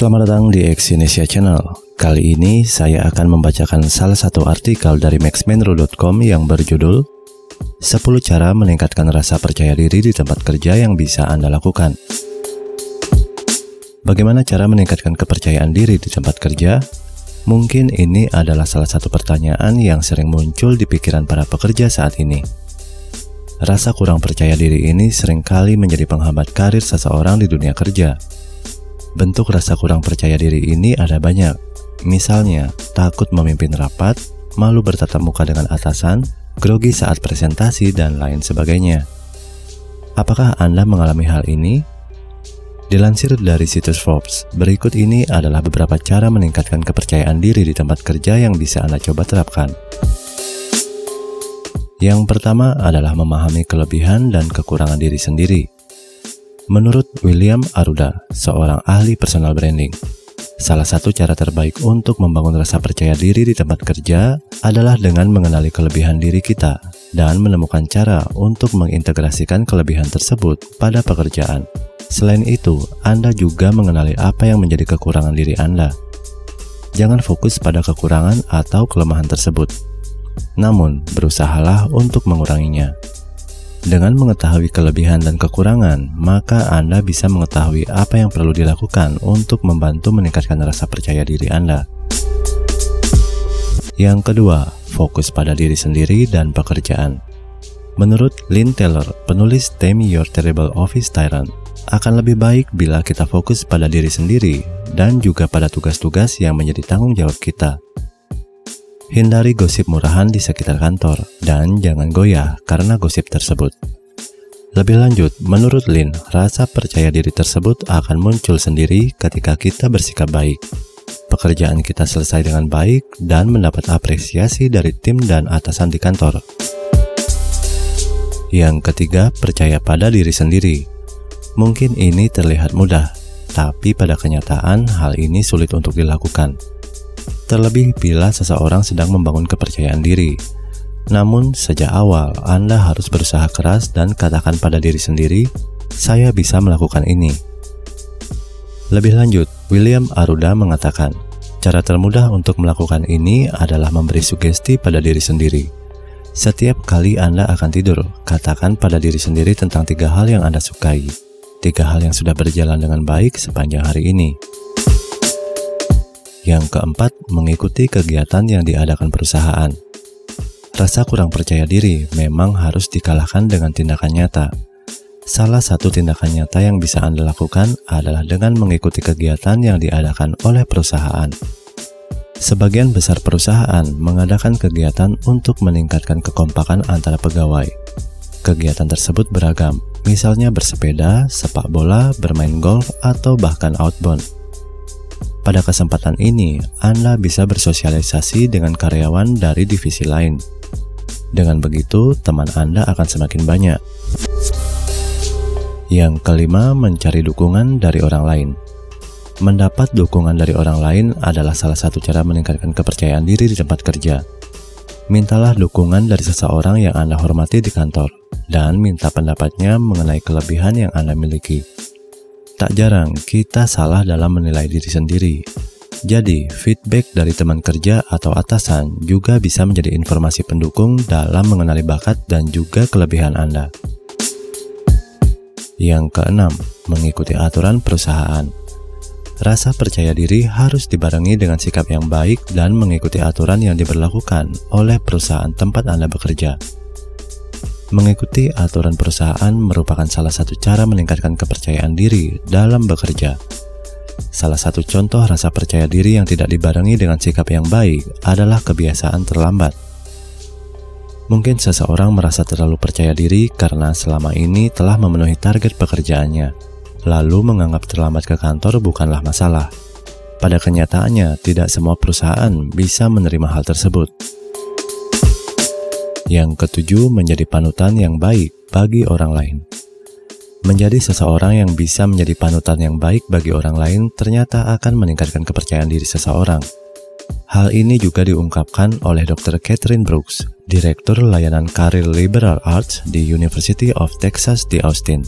Selamat datang di Exyonesia Channel. Kali ini saya akan membacakan salah satu artikel dari maxmenro.com yang berjudul 10 cara meningkatkan rasa percaya diri di tempat kerja yang bisa Anda lakukan. Bagaimana cara meningkatkan kepercayaan diri di tempat kerja? Mungkin ini adalah salah satu pertanyaan yang sering muncul di pikiran para pekerja saat ini. Rasa kurang percaya diri ini sering kali menjadi penghambat karir seseorang di dunia kerja. Bentuk rasa kurang percaya diri ini ada banyak. Misalnya, takut memimpin rapat, malu bertatap muka dengan atasan, grogi saat presentasi, dan lain sebagainya. Apakah Anda mengalami hal ini? Dilansir dari situs Forbes, berikut ini adalah beberapa cara meningkatkan kepercayaan diri di tempat kerja yang bisa Anda coba terapkan. Yang pertama adalah memahami kelebihan dan kekurangan diri sendiri. Menurut William Aruda, seorang ahli personal branding, salah satu cara terbaik untuk membangun rasa percaya diri di tempat kerja adalah dengan mengenali kelebihan diri kita dan menemukan cara untuk mengintegrasikan kelebihan tersebut pada pekerjaan. Selain itu, Anda juga mengenali apa yang menjadi kekurangan diri Anda. Jangan fokus pada kekurangan atau kelemahan tersebut, namun berusahalah untuk menguranginya. Dengan mengetahui kelebihan dan kekurangan, maka Anda bisa mengetahui apa yang perlu dilakukan untuk membantu meningkatkan rasa percaya diri Anda. Yang kedua, fokus pada diri sendiri dan pekerjaan. Menurut Lynn Taylor, penulis Tame Your Terrible Office Tyrant, akan lebih baik bila kita fokus pada diri sendiri dan juga pada tugas-tugas yang menjadi tanggung jawab kita Hindari gosip murahan di sekitar kantor dan jangan goyah karena gosip tersebut. Lebih lanjut, menurut Lin, rasa percaya diri tersebut akan muncul sendiri ketika kita bersikap baik. Pekerjaan kita selesai dengan baik dan mendapat apresiasi dari tim dan atasan di kantor. Yang ketiga, percaya pada diri sendiri. Mungkin ini terlihat mudah, tapi pada kenyataan hal ini sulit untuk dilakukan terlebih bila seseorang sedang membangun kepercayaan diri. Namun, sejak awal Anda harus berusaha keras dan katakan pada diri sendiri, "Saya bisa melakukan ini." Lebih lanjut, William Aruda mengatakan, cara termudah untuk melakukan ini adalah memberi sugesti pada diri sendiri. Setiap kali Anda akan tidur, katakan pada diri sendiri tentang tiga hal yang Anda sukai, tiga hal yang sudah berjalan dengan baik sepanjang hari ini. Yang keempat, mengikuti kegiatan yang diadakan perusahaan. Rasa kurang percaya diri memang harus dikalahkan dengan tindakan nyata. Salah satu tindakan nyata yang bisa Anda lakukan adalah dengan mengikuti kegiatan yang diadakan oleh perusahaan. Sebagian besar perusahaan mengadakan kegiatan untuk meningkatkan kekompakan antara pegawai. Kegiatan tersebut beragam, misalnya bersepeda, sepak bola, bermain golf, atau bahkan outbound. Pada kesempatan ini, Anda bisa bersosialisasi dengan karyawan dari divisi lain. Dengan begitu, teman Anda akan semakin banyak. Yang kelima, mencari dukungan dari orang lain. Mendapat dukungan dari orang lain adalah salah satu cara meningkatkan kepercayaan diri di tempat kerja. Mintalah dukungan dari seseorang yang Anda hormati di kantor, dan minta pendapatnya mengenai kelebihan yang Anda miliki. Tak jarang kita salah dalam menilai diri sendiri. Jadi, feedback dari teman kerja atau atasan juga bisa menjadi informasi pendukung dalam mengenali bakat dan juga kelebihan Anda. Yang keenam, mengikuti aturan perusahaan. Rasa percaya diri harus dibarengi dengan sikap yang baik dan mengikuti aturan yang diberlakukan oleh perusahaan tempat Anda bekerja. Mengikuti aturan perusahaan merupakan salah satu cara meningkatkan kepercayaan diri dalam bekerja. Salah satu contoh rasa percaya diri yang tidak dibarengi dengan sikap yang baik adalah kebiasaan terlambat. Mungkin seseorang merasa terlalu percaya diri karena selama ini telah memenuhi target pekerjaannya, lalu menganggap terlambat ke kantor bukanlah masalah. Pada kenyataannya, tidak semua perusahaan bisa menerima hal tersebut. Yang ketujuh, menjadi panutan yang baik bagi orang lain. Menjadi seseorang yang bisa menjadi panutan yang baik bagi orang lain ternyata akan meningkatkan kepercayaan diri seseorang. Hal ini juga diungkapkan oleh Dr. Catherine Brooks, Direktur Layanan Karir Liberal Arts di University of Texas di Austin.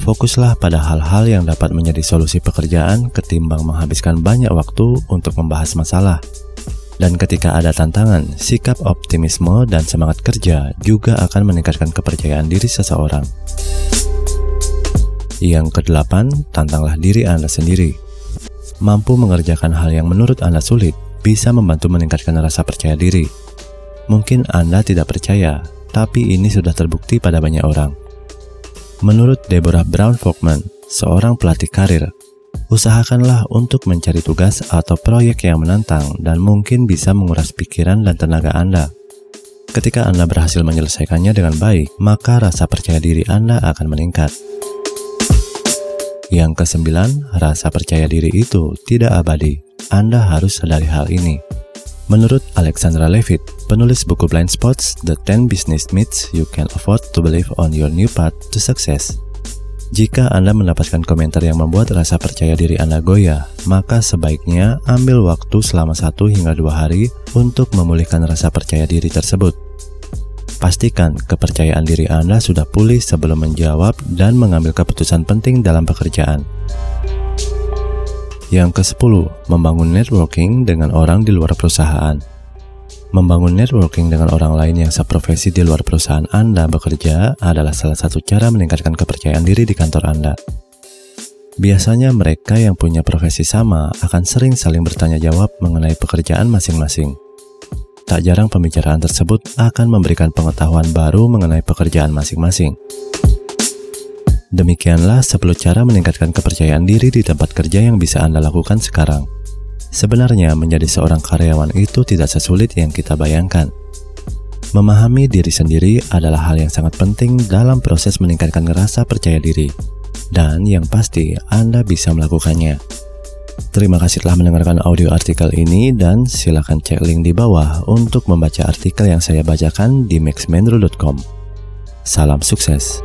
Fokuslah pada hal-hal yang dapat menjadi solusi pekerjaan ketimbang menghabiskan banyak waktu untuk membahas masalah. Dan ketika ada tantangan, sikap optimisme dan semangat kerja juga akan meningkatkan kepercayaan diri seseorang. Yang kedelapan, tantanglah diri Anda sendiri. Mampu mengerjakan hal yang menurut Anda sulit bisa membantu meningkatkan rasa percaya diri. Mungkin Anda tidak percaya, tapi ini sudah terbukti pada banyak orang. Menurut Deborah Brown Fogman, seorang pelatih karir, usahakanlah untuk mencari tugas atau proyek yang menantang dan mungkin bisa menguras pikiran dan tenaga Anda. Ketika Anda berhasil menyelesaikannya dengan baik, maka rasa percaya diri Anda akan meningkat. Yang kesembilan, rasa percaya diri itu tidak abadi. Anda harus sadari hal ini. Menurut Alexandra Levitt, penulis buku Blind Spots, The 10 Business Myths You Can Afford to Believe on Your New Path to Success. Jika Anda mendapatkan komentar yang membuat rasa percaya diri Anda goyah, maka sebaiknya ambil waktu selama satu hingga dua hari untuk memulihkan rasa percaya diri tersebut. Pastikan kepercayaan diri Anda sudah pulih sebelum menjawab dan mengambil keputusan penting dalam pekerjaan. Yang ke-10, membangun networking dengan orang di luar perusahaan. Membangun networking dengan orang lain yang seprofesi di luar perusahaan Anda bekerja adalah salah satu cara meningkatkan kepercayaan diri di kantor Anda. Biasanya mereka yang punya profesi sama akan sering saling bertanya jawab mengenai pekerjaan masing-masing. Tak jarang pembicaraan tersebut akan memberikan pengetahuan baru mengenai pekerjaan masing-masing. Demikianlah 10 cara meningkatkan kepercayaan diri di tempat kerja yang bisa Anda lakukan sekarang. Sebenarnya menjadi seorang karyawan itu tidak sesulit yang kita bayangkan. Memahami diri sendiri adalah hal yang sangat penting dalam proses meningkatkan rasa percaya diri. Dan yang pasti Anda bisa melakukannya. Terima kasih telah mendengarkan audio artikel ini dan silakan cek link di bawah untuk membaca artikel yang saya bacakan di maxmenru.com. Salam sukses.